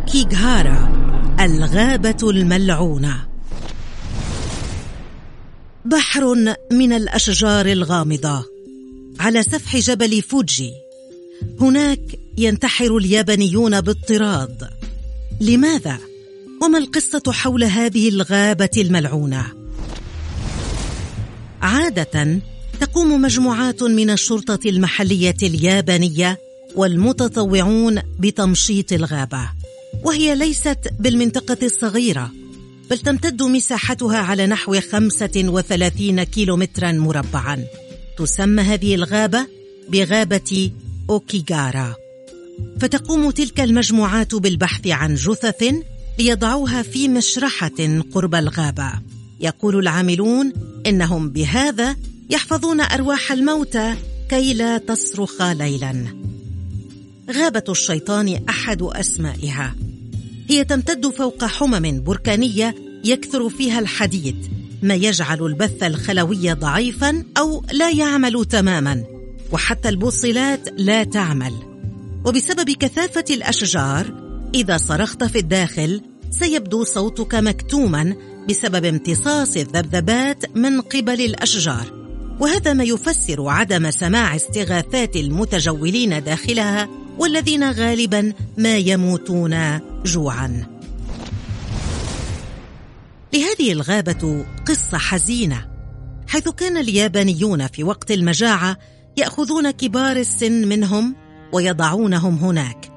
أوكيغهارا الغابة الملعونة. بحر من الأشجار الغامضة على سفح جبل فوجي. هناك ينتحر اليابانيون باضطراد لماذا؟ وما القصة حول هذه الغابة الملعونة؟ عادة تقوم مجموعات من الشرطة المحلية اليابانية والمتطوعون بتمشيط الغابة. وهي ليست بالمنطقة الصغيرة بل تمتد مساحتها على نحو 35 كيلومترا مربعا. تسمى هذه الغابة بغابة أوكيغارا. فتقوم تلك المجموعات بالبحث عن جثث ليضعوها في مشرحة قرب الغابة. يقول العاملون إنهم بهذا يحفظون أرواح الموتى كي لا تصرخ ليلا. غابة الشيطان أحد أسمائها. هي تمتد فوق حمم بركانية يكثر فيها الحديد ما يجعل البث الخلوي ضعيفا أو لا يعمل تماما وحتى البوصلات لا تعمل. وبسبب كثافة الأشجار إذا صرخت في الداخل سيبدو صوتك مكتوما بسبب امتصاص الذبذبات من قبل الأشجار. وهذا ما يفسر عدم سماع استغاثات المتجولين داخلها والذين غالبا ما يموتون جوعا. لهذه الغابة قصة حزينة حيث كان اليابانيون في وقت المجاعة يأخذون كبار السن منهم ويضعونهم هناك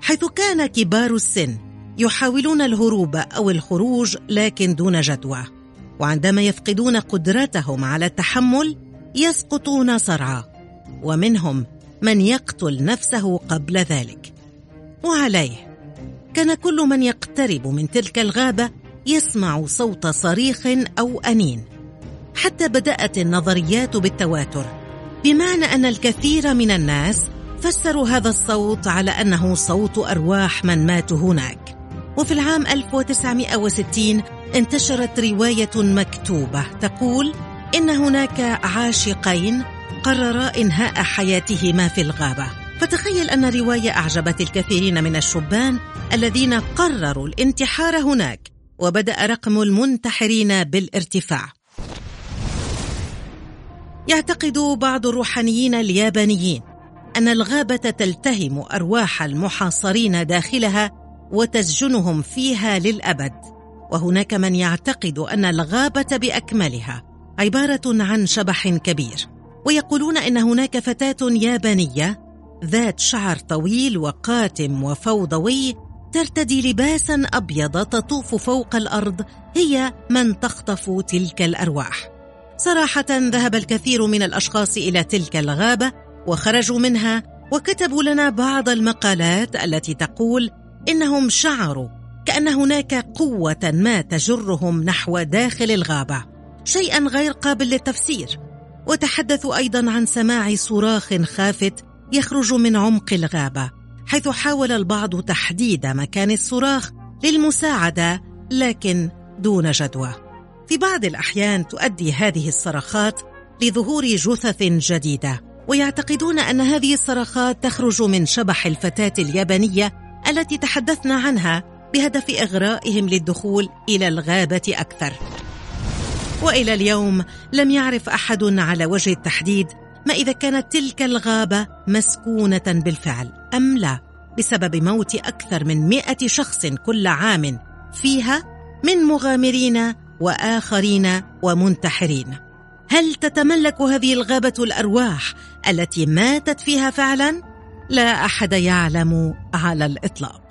حيث كان كبار السن يحاولون الهروب أو الخروج لكن دون جدوى وعندما يفقدون قدرتهم على التحمل يسقطون صرعى ومنهم من يقتل نفسه قبل ذلك. وعليه كان كل من يقترب من تلك الغابة يسمع صوت صريخ أو أنين. حتى بدأت النظريات بالتواتر بمعنى أن الكثير من الناس فسروا هذا الصوت على أنه صوت أرواح من ماتوا هناك. وفي العام 1960 انتشرت رواية مكتوبة تقول إن هناك عاشقين قررا إنهاء حياتهما في الغابة. فتخيل أن رواية اعجبت الكثيرين من الشبان الذين قرروا الانتحار هناك وبدأ رقم المنتحرين بالارتفاع. يعتقد بعض الروحانيين اليابانيين أن الغابة تلتهم أرواح المحاصرين داخلها وتسجنهم فيها للأبد. وهناك من يعتقد أن الغابة بأكملها عبارة عن شبح كبير. ويقولون إن هناك فتاة يابانية ذات شعر طويل وقاتم وفوضوي ترتدي لباسا أبيض تطوف فوق الأرض هي من تخطف تلك الأرواح. صراحة ذهب الكثير من الأشخاص إلى تلك الغابة وخرجوا منها وكتبوا لنا بعض المقالات التي تقول إنهم شعروا كأن هناك قوة ما تجرهم نحو داخل الغابة شيئا غير قابل للتفسير. وتحدثوا أيضا عن سماع صراخ خافت يخرج من عمق الغابة حيث حاول البعض تحديد مكان الصراخ للمساعدة لكن دون جدوى. في بعض الأحيان تؤدي هذه الصرخات لظهور جثث جديدة ويعتقدون أن هذه الصرخات تخرج من شبح الفتاة اليابانية التي تحدثنا عنها بهدف إغرائهم للدخول إلى الغابة أكثر. وإلى اليوم لم يعرف أحد على وجه التحديد ما إذا كانت تلك الغابة مسكونة بالفعل أم لا بسبب موت أكثر من مائه شخص كل عام فيها من مغامرين وآخرين ومنتحرين. هل تتملك هذه الغابة الأرواح التي ماتت فيها فعلا؟ لا أحد يعلم على الإطلاق.